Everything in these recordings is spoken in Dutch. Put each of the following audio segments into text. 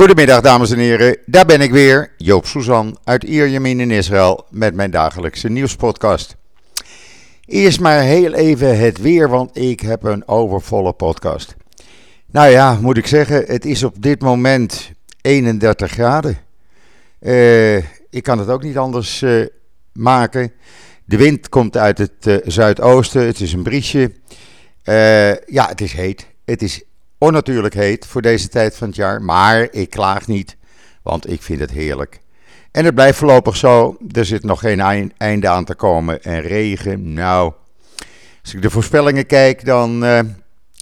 Goedemiddag dames en heren, daar ben ik weer, Joop Suzan uit Ierjemien in Israël met mijn dagelijkse nieuwspodcast. Eerst maar heel even het weer, want ik heb een overvolle podcast. Nou ja, moet ik zeggen, het is op dit moment 31 graden. Uh, ik kan het ook niet anders uh, maken. De wind komt uit het uh, zuidoosten, het is een briesje. ja, het is heet. Het is onnatuurlijk heet voor deze tijd van het jaar. Maar ik klaag niet, want ik vind het heerlijk. En het blijft voorlopig zo. Er zit nog geen einde aan te komen. En regen, nou. Als ik de voorspellingen kijk, dan uh,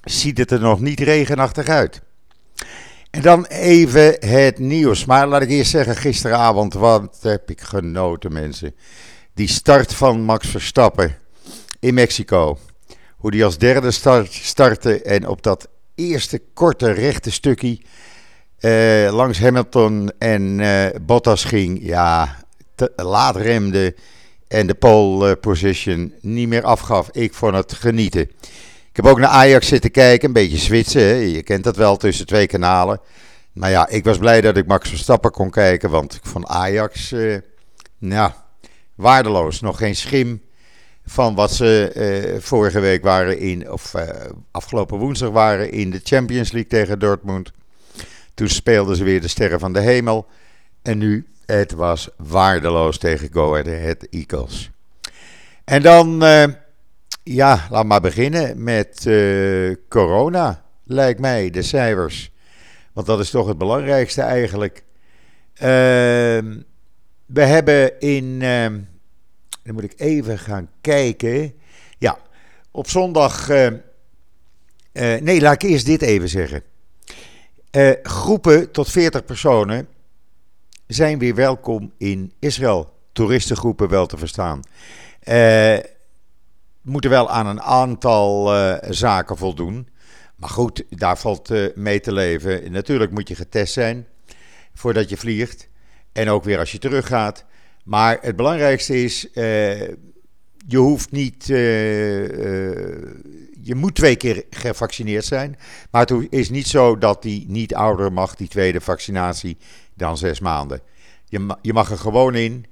ziet het er nog niet regenachtig uit. En dan even het nieuws. Maar laat ik eerst zeggen, gisteravond, wat heb ik genoten, mensen. Die start van Max Verstappen in Mexico. Hoe die als derde start, startte en op dat eerste korte rechte stukje uh, langs Hamilton en uh, Bottas ging. Ja, te, laat remde en de pole position niet meer afgaf. Ik vond het genieten. Ik heb ook naar Ajax zitten kijken, een beetje zwitsen. Je kent dat wel tussen twee kanalen. Maar ja, ik was blij dat ik Max Verstappen kon kijken, want ik vond Ajax, uh, nou, waardeloos. Nog geen schim van wat ze uh, vorige week waren in, of uh, afgelopen woensdag waren in de Champions League tegen Dortmund. Toen speelden ze weer de sterren van de hemel. En nu, het was waardeloos tegen Go Ahead Eagles. En dan, uh, ja, laat maar beginnen met corona, lijkt mij, de cijfers. Want dat is toch het belangrijkste eigenlijk. Ehm, we hebben in ehm, dan moet ik even gaan kijken. Ja, op zondag. Uh, uh, nee, laat ik eerst dit even zeggen. Uh, groepen tot 40 personen zijn weer welkom in Israël. Toeristengroepen wel te verstaan. moeten wel aan een aantal zaken voldoen. Maar goed, daar valt mee te leven. Natuurlijk moet je getest zijn voordat je vliegt. En ook weer als je teruggaat. Maar het belangrijkste is, uh, je hoeft niet, uh, uh, je moet twee keer gevaccineerd zijn. Maar het is niet zo dat die niet ouder mag, die tweede vaccinatie, dan zes maanden. Je, je mag er gewoon in.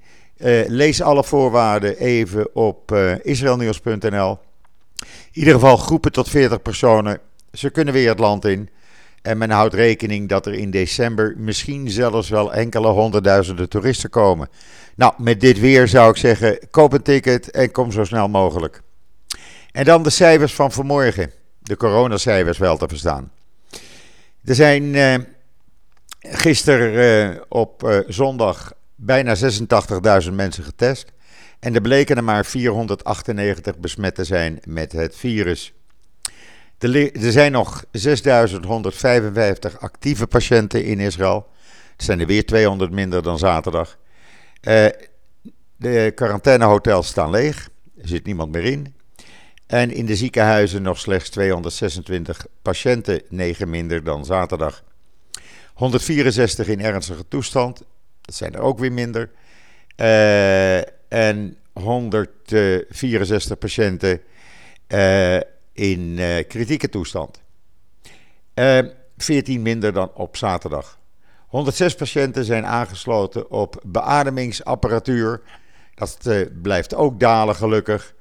lees alle voorwaarden even op israelnieuws.nl. In ieder geval groepen tot 40 personen. Ze kunnen weer het land in. En men houdt rekening dat er in december misschien zelfs wel enkele honderdduizenden toeristen komen. Nou, met dit weer zou ik zeggen: koop een ticket en kom zo snel mogelijk. En dan de cijfers van vanmorgen. De coronacijfers wel te verstaan. Er zijn uh, gisteren uh, op uh, zondag bijna 86.000 mensen getest. En er bleken er maar 498 besmet te zijn met het virus. Er, zijn nog 6.155 actieve patiënten in Israël. Er zijn er weer 200 minder dan zaterdag. Uh, de quarantainehotels staan leeg. Er zit niemand meer in. En in de ziekenhuizen nog slechts 226 patiënten, 9 minder dan zaterdag. 164 in ernstige toestand. Dat zijn er ook weer minder. Uh, en 164 patiënten uh, in kritieke toestand. 14 minder dan op zaterdag. 106 patiënten zijn aangesloten op beademingsapparatuur. Dat uh, blijft ook dalen, gelukkig.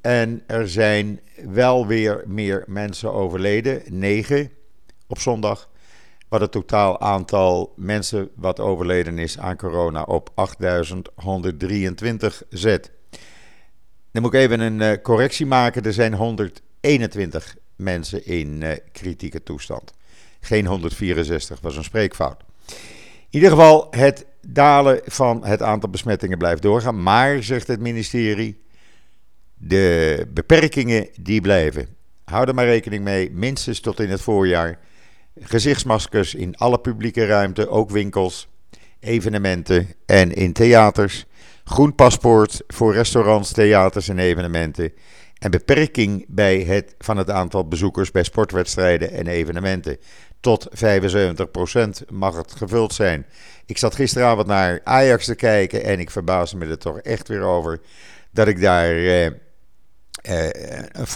En er zijn wel weer meer mensen overleden, 9 op zondag. Wat het totaal aantal mensen wat overleden is aan corona op 8123 zet. Dan moet ik even een uh, correctie maken. Er zijn 121 mensen in kritieke toestand. Geen 164, was een spreekfout. In ieder geval, het dalen van het aantal besmettingen blijft doorgaan. Maar, zegt het ministerie, de beperkingen die blijven. Hou er maar rekening mee, minstens tot in het voorjaar. Gezichtsmaskers in alle publieke ruimte, ook winkels, evenementen en in theaters. Groen paspoort voor restaurants, theaters en evenementen. En beperking bij het, van het aantal bezoekers bij sportwedstrijden en evenementen tot 75% mag het gevuld zijn. Ik zat gisteravond naar Ajax te kijken en ik verbaasde me er toch echt weer over dat ik daar eh, eh, een,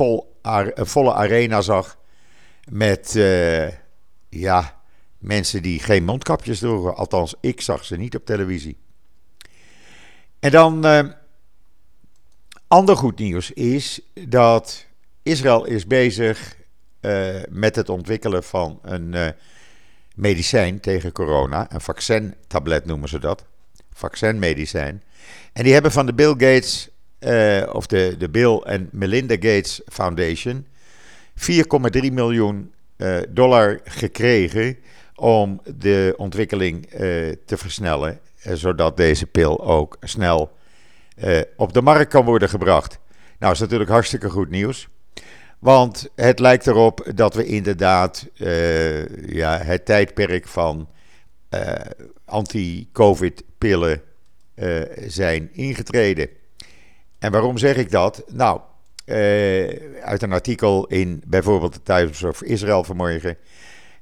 een, volle arena zag met, eh, ja, mensen die geen mondkapjes droegen. Althans, ik zag ze niet op televisie. En dan, uh, ander goed nieuws is dat Israël is bezig uh, met het ontwikkelen van een uh, medicijn tegen corona. Een vaccintablet noemen ze dat. Vaccinmedicijn. En die hebben van de Bill Gates, of de, de Bill en Melinda Gates Foundation, 4,3 miljoen dollar gekregen om de ontwikkeling te versnellen eh, zodat deze pil ook snel uh, op de markt kan worden gebracht. Nou, is natuurlijk hartstikke goed nieuws. Want het lijkt erop dat we inderdaad uh, ja, het tijdperk van anti-COVID-pillen zijn ingetreden. En waarom zeg ik dat? Nou, uit een artikel in bijvoorbeeld de Times of Israel vanmorgen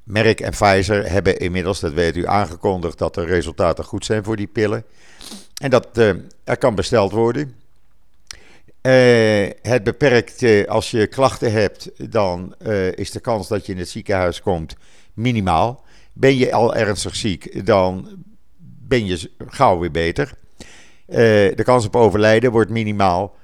Merck en Pfizer hebben inmiddels, dat weet u, aangekondigd dat de resultaten goed zijn voor die pillen. En dat uh, er kan besteld worden. Uh, het beperkt, uh, als je klachten hebt, dan is de kans dat je in het ziekenhuis komt minimaal. Ben je al ernstig ziek, dan ben je gauw weer beter. de kans op overlijden wordt minimaal.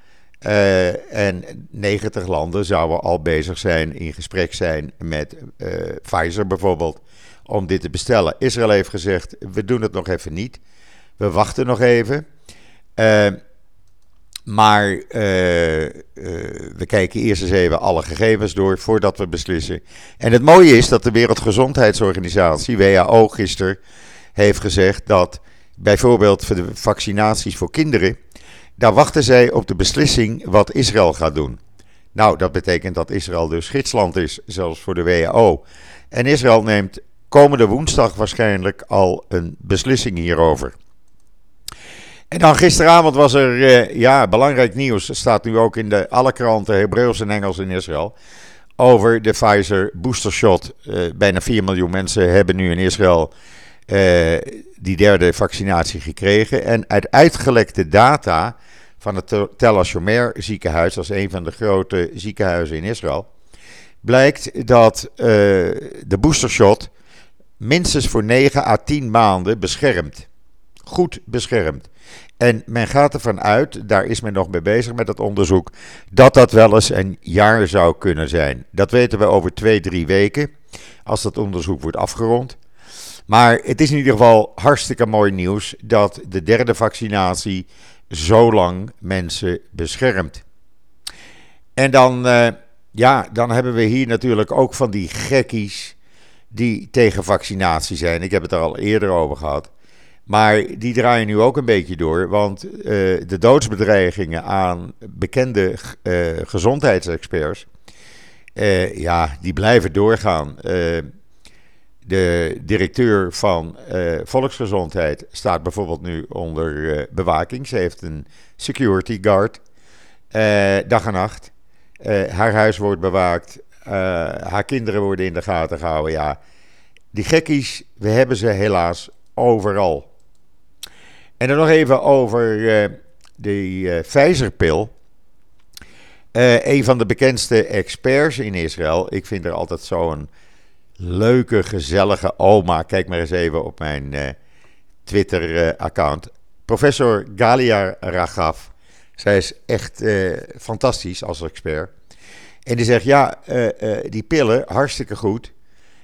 Uh, en 90 landen zouden al bezig zijn, in gesprek zijn met uh, Pfizer bijvoorbeeld, om dit te bestellen. Israël heeft gezegd, we doen het nog even niet. We wachten nog even. Uh, maar we kijken eerst eens even alle gegevens door voordat we beslissen. En het mooie is dat de Wereldgezondheidsorganisatie, WHO, gisteren heeft gezegd dat bijvoorbeeld voor de vaccinaties voor kinderen daar wachten zij op de beslissing wat Israël gaat doen. Nou, dat betekent dat Israël dus gidsland is, zelfs voor de WHO. En Israël neemt komende woensdag waarschijnlijk al een beslissing hierover. En dan gisteravond was er eh, ja, belangrijk nieuws. Het staat nu ook in de, alle kranten, Hebreeuws en Engels in Israël. Over de Pfizer boostershot. Uh, bijna 4 miljoen mensen hebben nu in Israël uh, die derde vaccinatie gekregen. En uit uitgelekte data van het Tel Ashomer ziekenhuis, dat is een van de grote ziekenhuizen in Israël, blijkt dat uh, de boostershot minstens voor 9 à 10 maanden beschermt. Goed beschermt. En men gaat ervan uit, daar is men nog mee bezig met het onderzoek, dat dat wel eens een jaar zou kunnen zijn. Dat weten we over twee, drie weken, als dat onderzoek wordt afgerond. Maar het is in ieder geval hartstikke mooi nieuws dat de derde vaccinatie zo lang mensen beschermt. En dan, uh, ja, dan hebben we hier natuurlijk ook van die gekkies die tegen vaccinatie zijn. Ik heb het er al eerder over gehad. Maar die draaien nu ook een beetje door, want uh, de doodsbedreigingen aan bekende uh, gezondheidsexperts, ja, die blijven doorgaan. De directeur van uh, Volksgezondheid staat bijvoorbeeld nu onder uh, bewaking. Ze heeft een security guard, uh, dag en nacht. haar huis wordt bewaakt. haar kinderen worden in de gaten gehouden. Ja, die gekkies, we hebben ze helaas overal. En dan nog even over de Pfizer-pil. een van de bekendste experts in Israël. Ik vind er altijd zo'n leuke, gezellige oma. Kijk maar eens even op mijn uh, Twitter-account. Professor Galia Ragav. Zij is echt uh, fantastisch als expert. En die zegt: Ja, die pillen, hartstikke goed.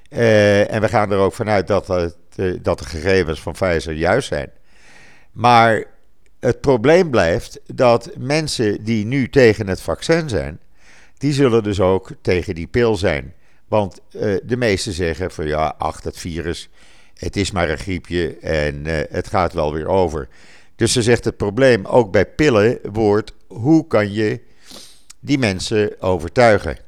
en we gaan er ook vanuit dat, dat de gegevens van Pfizer juist zijn. Maar het probleem blijft dat mensen die nu tegen het vaccin zijn, die zullen dus ook tegen die pil zijn. Want uh, de meesten zeggen van ja, ach, het virus, het is maar een griepje en uh, het gaat wel weer over. Dus ze zegt het probleem ook bij pillen wordt, hoe kan je die mensen overtuigen?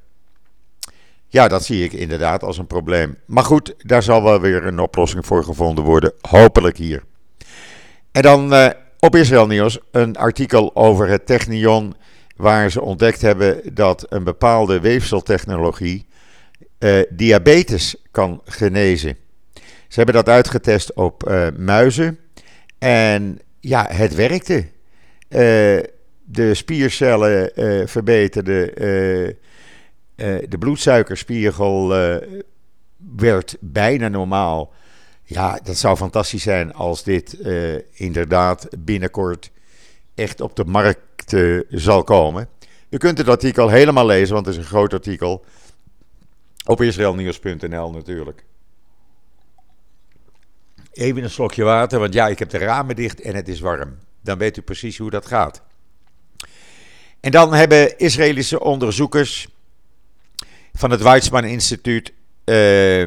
Ja, dat zie ik inderdaad als een probleem. Maar goed, daar zal wel weer een oplossing voor gevonden worden, hopelijk hier. En dan uh, op Israël Nieuws een artikel over het Technion, waar ze ontdekt hebben dat een bepaalde weefseltechnologie uh, diabetes kan genezen. Ze hebben dat uitgetest op uh, muizen en ja, het werkte. Uh, de spiercellen verbeterden, de bloedsuikerspiegel werd bijna normaal. Ja, dat zou fantastisch zijn als dit inderdaad binnenkort echt op de markt zal komen. U kunt het artikel helemaal lezen, want het is een groot artikel. Op israelnieuws.nl natuurlijk. Even een slokje water, want ja, ik heb de ramen dicht en het is warm. Dan weet u precies hoe dat gaat. En dan hebben Israëlische onderzoekers van het Weizmann Instituut uh,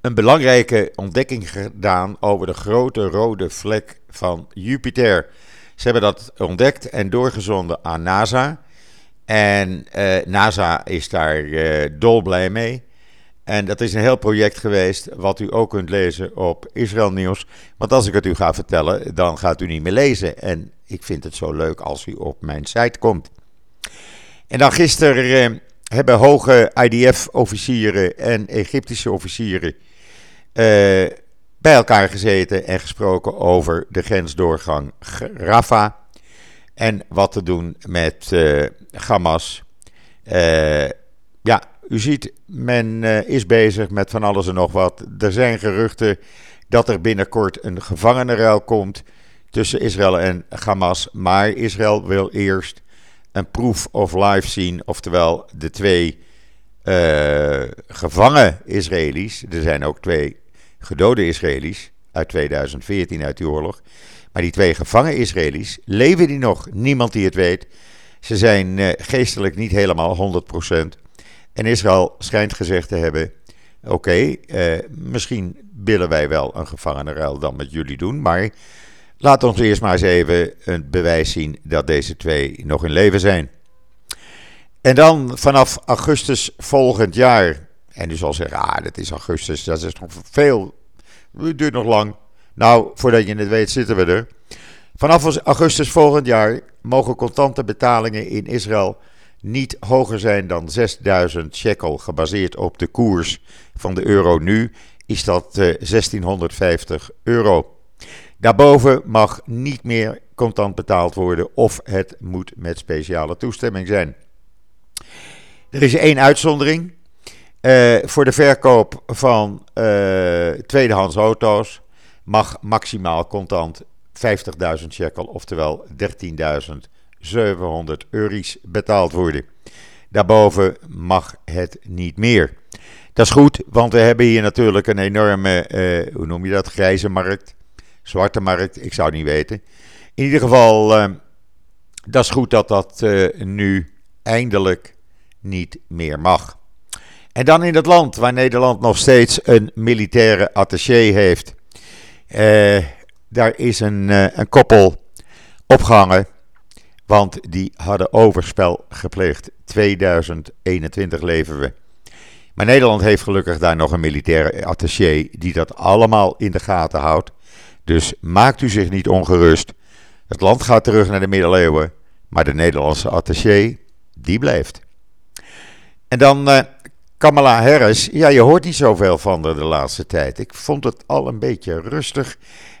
een belangrijke ontdekking gedaan over de grote rode vlek van Jupiter. Ze hebben dat ontdekt en doorgezonden aan NASA. En uh, NASA is daar uh, dolblij mee. En dat is een heel project geweest, wat u ook kunt lezen op Israël Nieuws. Want als ik het u ga vertellen, dan gaat u niet meer lezen. En ik vind het zo leuk als u op mijn site komt. En dan gisteren uh, hebben hoge IDF-officieren en Egyptische officieren bij elkaar gezeten en gesproken over de grensdoorgang Rafah. En wat te doen met uh, Hamas. Ja, u ziet, men uh, is bezig met van alles en nog wat. Er zijn geruchten dat er binnenkort een gevangenenruil komt tussen Israël en Hamas. Maar Israël wil eerst een proof of life zien, oftewel de twee gevangen Israëli's. Er zijn ook twee gedode Israëli's uit 2014 uit die oorlog. Maar die twee gevangen Israëli's, leven die nog? Niemand die het weet. Ze zijn uh, geestelijk niet helemaal 100%. En Israël schijnt gezegd te hebben: Oké, uh, misschien willen wij wel een gevangenenruil dan met jullie doen. Maar laat ons eerst maar eens even een bewijs zien dat deze twee nog in leven zijn. En dan vanaf augustus volgend jaar. En u zal zeggen: Ah, dat is augustus, dat is nog veel het duurt nog lang. Nou, voordat je het weet zitten we er. Vanaf augustus volgend jaar mogen contante betalingen in Israël niet hoger zijn dan 6000 shekel. Gebaseerd op de koers van de euro nu is dat 1650 eh, euro. Daarboven mag niet meer contant betaald worden of het moet met speciale toestemming zijn. Er is één uitzondering. Uh, voor de verkoop van uh, tweedehands auto's mag maximaal contant 50.000 shekel, oftewel 13.700 euro's betaald worden. Daarboven mag het niet meer. Dat is goed, want we hebben hier natuurlijk een enorme, uh, hoe noem je dat, grijze markt, zwarte markt, ik zou het niet weten. In ieder geval, dat is goed dat dat nu eindelijk niet meer mag. En dan in het land waar Nederland nog steeds een militaire attaché heeft. Uh, daar is een, uh, een koppel opgehangen. Want die hadden overspel gepleegd. 2021 leven we. Maar Nederland heeft gelukkig daar nog een militaire attaché die dat allemaal in de gaten houdt. Dus maakt u zich niet ongerust. Het land gaat terug naar de middeleeuwen. Maar de Nederlandse attaché, die blijft. En dan uh, Kamala Harris, ja, je hoort niet zoveel van haar de laatste tijd. Ik vond het al een beetje rustig.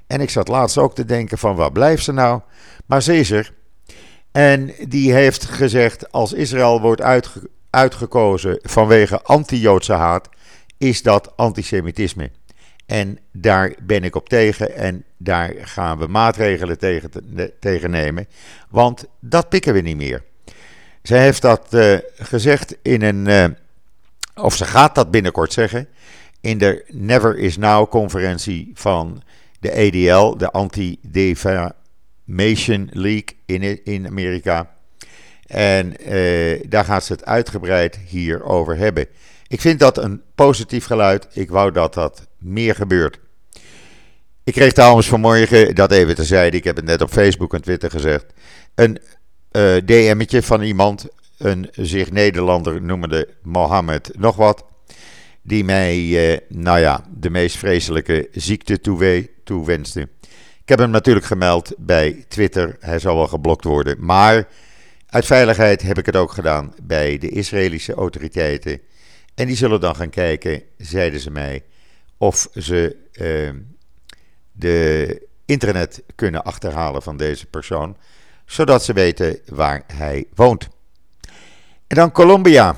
En ik zat laatst ook te denken van waar blijft ze nou? Maar ze is er. En die heeft gezegd, als Israël wordt uitgekozen vanwege anti-Joodse haat, is dat antisemitisme. En daar ben ik op tegen en daar gaan we maatregelen tegen, tegen nemen, want dat pikken we niet meer. Zij heeft dat uh, gezegd in een... Uh, of ze gaat dat binnenkort zeggen, in de Never Is Now conferentie van de ADL, de Anti-Defamation League in, in Amerika. En eh, daar gaat ze het uitgebreid hier over hebben. Ik vind dat een positief geluid. Ik wou dat dat meer gebeurt. Ik kreeg trouwens vanmorgen, dat even terzijde, ik heb het net op Facebook en Twitter gezegd, een uh, DM'tje van iemand een zich Nederlander noemende Mohammed nog wat. Die mij, eh, nou ja, de meest vreselijke ziekte toewenste. Ik heb hem natuurlijk gemeld bij Twitter. Hij zal wel geblokt worden. Maar uit veiligheid heb ik het ook gedaan bij de Israëlische autoriteiten. En die zullen dan gaan kijken, zeiden ze mij, of ze uh, de internet kunnen achterhalen van deze persoon. Zodat ze weten waar hij woont. En dan Colombia.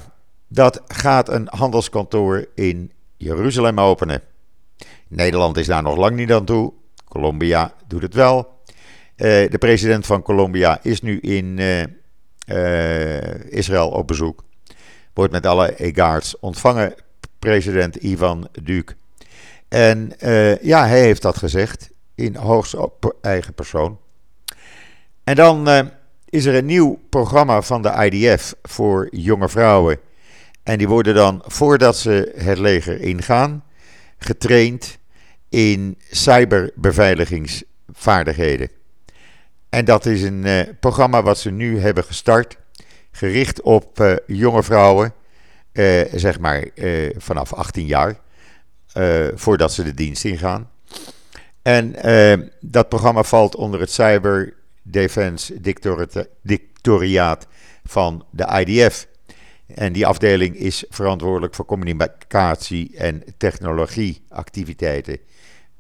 dat gaat een handelskantoor in Jeruzalem openen. Nederland is daar nog lang niet aan toe. Colombia doet het wel. de president van Colombia is nu in Israël op bezoek. Wordt met alle egaards ontvangen, president Ivan Duque. En ja, hij heeft dat gezegd in hoogst eigen persoon. En dan is er een nieuw programma van de IDF voor jonge vrouwen. En die worden dan, voordat ze het leger ingaan, getraind in cyberbeveiligingsvaardigheden. En dat is een uh, programma wat ze nu hebben gestart, gericht op uh, jonge vrouwen, zeg maar vanaf 18 jaar, voordat ze de dienst ingaan. En dat programma valt onder het Cyber Defense Dictoriaat van de IDF. En die afdeling is verantwoordelijk voor communicatie en technologieactiviteiten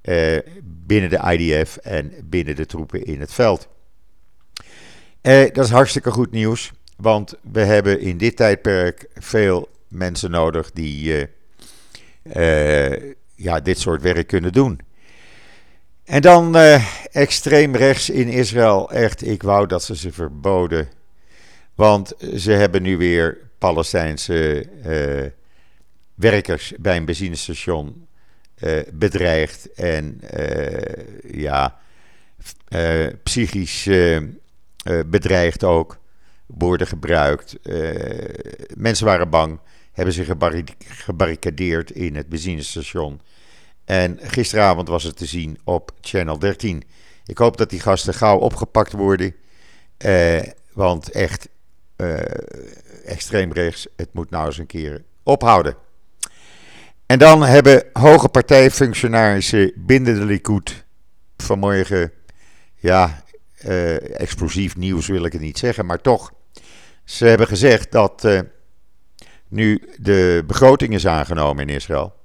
uh, binnen de IDF en binnen de troepen in het veld. Uh, dat is hartstikke goed nieuws, want we hebben in dit tijdperk veel mensen nodig die uh, ja, dit soort werk kunnen doen. En dan uh, extreem rechts in Israël. Echt, ik wou dat ze ze verboden. Want ze hebben nu weer Palestijnse uh, werkers bij een benzinestation uh, bedreigd. En ja, psychisch bedreigd ook. Woorden gebruikt. mensen waren bang. Hebben zich gebarricadeerd in het benzinestation. En gisteravond was het te zien op Channel 13. Ik hoop dat die gasten gauw opgepakt worden. Eh, want echt uh, extreem rechts, het moet nou eens een keer ophouden. En dan hebben hoge partijfunctionarissen binnen de Likud vanmorgen, ja, uh, explosief nieuws wil ik het niet zeggen, maar toch. Ze hebben gezegd dat uh, nu de begroting is aangenomen in Israël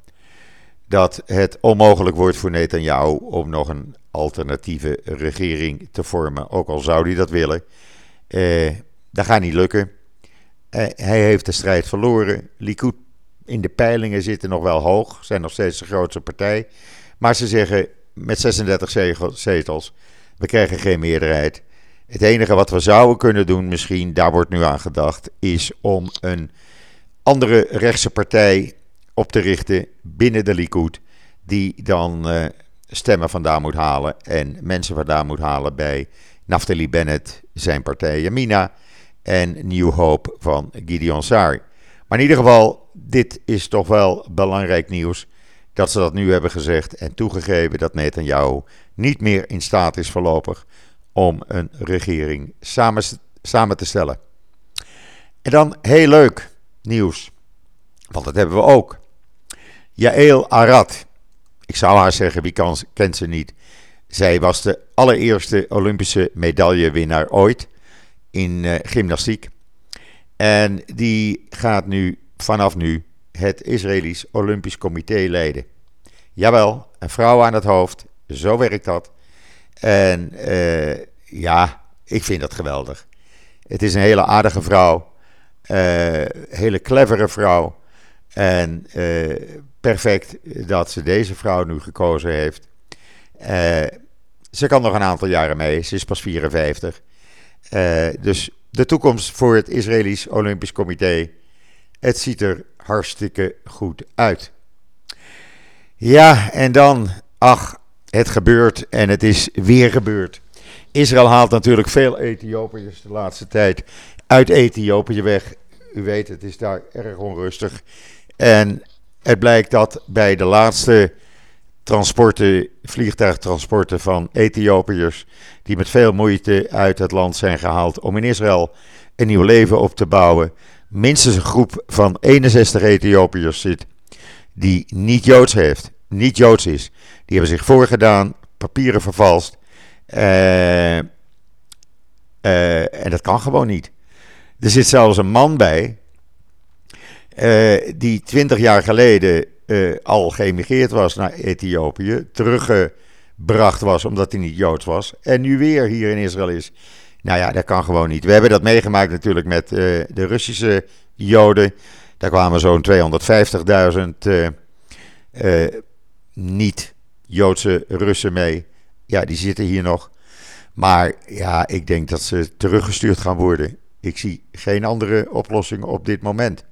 dat het onmogelijk wordt voor Netanyahu om nog een alternatieve regering te vormen. Ook al zou hij dat willen. Eh, dat gaat niet lukken. Eh, hij heeft de strijd verloren. Likud in de peilingen zitten nog wel hoog. Zijn nog steeds de grootste partij. Maar ze zeggen met 36 zetels. We krijgen geen meerderheid. Het enige wat we zouden kunnen doen, misschien, daar wordt nu aan gedacht, is om een andere rechtse partij op te richten binnen de Likud, die dan uh, stemmen vandaan moet halen en mensen vandaan moet halen bij Naftali Bennett, zijn partij Yamina en New Hope van Gideon Saar. Maar in ieder geval, dit is toch wel belangrijk nieuws dat ze dat nu hebben gezegd en toegegeven dat Netanyahu niet meer in staat is voorlopig om een regering samen, samen te stellen. En dan heel leuk nieuws, want dat hebben we ook. Jaël Arad. Ik zou haar zeggen, wie kan, kent ze niet? Zij was de allereerste Olympische medaillewinnaar ooit in uh, gymnastiek. En die gaat nu, vanaf nu, het Israëlisch Olympisch Comité leiden. Jawel, een vrouw aan het hoofd, zo werkt dat. En uh, ja, ik vind dat geweldig. Het is een hele aardige vrouw, uh, hele clevere vrouw. En perfect dat ze deze vrouw nu gekozen heeft. Uh, ze kan nog een aantal jaren mee. Ze is pas 54. Uh, dus de toekomst voor het Israëlisch Olympisch Comité. Het ziet er hartstikke goed uit. Ja, en dan, ach, het gebeurt en het is weer gebeurd. Israël haalt natuurlijk veel Ethiopiërs de laatste tijd uit Ethiopië weg. U weet, het is daar erg onrustig. En het blijkt dat bij de laatste transporten, vliegtuigtransporten van Ethiopiërs, die met veel moeite uit het land zijn gehaald om in Israël een nieuw leven op te bouwen, minstens een groep van 61 Ethiopiërs zit die niet Joods heeft, niet Joods is. Die hebben zich voorgedaan, papieren vervalst. Uh, uh, en dat kan gewoon niet. Er zit zelfs een man bij die twintig jaar geleden uh, al geëmigreerd was naar Ethiopië, teruggebracht was omdat hij niet Joods was, en nu weer hier in Israël is. Nou ja, dat kan gewoon niet. We hebben dat meegemaakt natuurlijk met uh, de Russische Joden. Daar kwamen zo'n 250.000 niet-Joodse Russen mee. Ja, die zitten hier nog. Maar ja, ik denk dat ze teruggestuurd gaan worden. Ik zie geen andere oplossing op dit moment.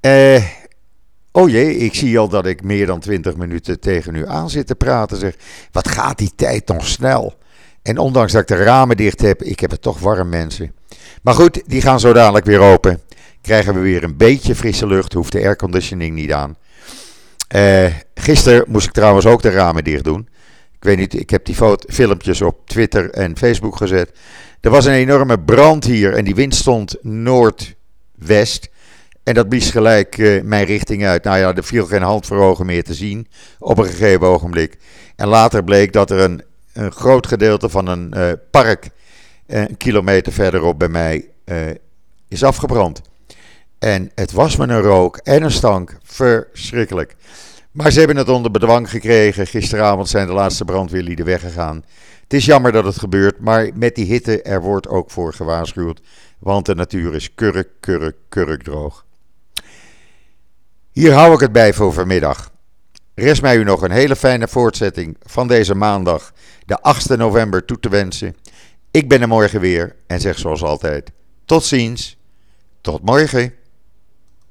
Eh, oh jee, ik zie al dat ik meer dan 20 minuten tegen u aan zit te praten. Zeg, wat gaat die tijd nog snel? En ondanks dat ik de ramen dicht heb, ik heb het toch warm mensen. Maar goed, die gaan zo dadelijk weer open. Krijgen we weer een beetje frisse lucht, hoeft de airconditioning niet aan. Uh, gisteren moest ik trouwens ook de ramen dicht doen. Ik weet niet, ik heb die filmpjes op Twitter en Facebook gezet. Er was een enorme brand hier en die wind stond noordwest. En dat blies gelijk uh, mijn richting uit. Nou ja, er viel geen hand voor ogen meer te zien op een gegeven ogenblik. En later bleek dat er een, een groot gedeelte van een uh, park een kilometer verderop bij mij is afgebrand. En het was me een rook en een stank. Verschrikkelijk. Maar ze hebben het onder bedwang gekregen. Gisteravond zijn de laatste brandweerlieden weggegaan. Het is jammer dat het gebeurt, maar met die hitte er wordt ook voor gewaarschuwd. Want de natuur is kurk, kurk, kurk droog. Hier hou ik het bij voor vanmiddag. Rest mij u nog een hele fijne voortzetting van deze maandag, de 8 november, toe te wensen. Ik ben er morgen weer en zeg zoals altijd: tot ziens, tot morgen.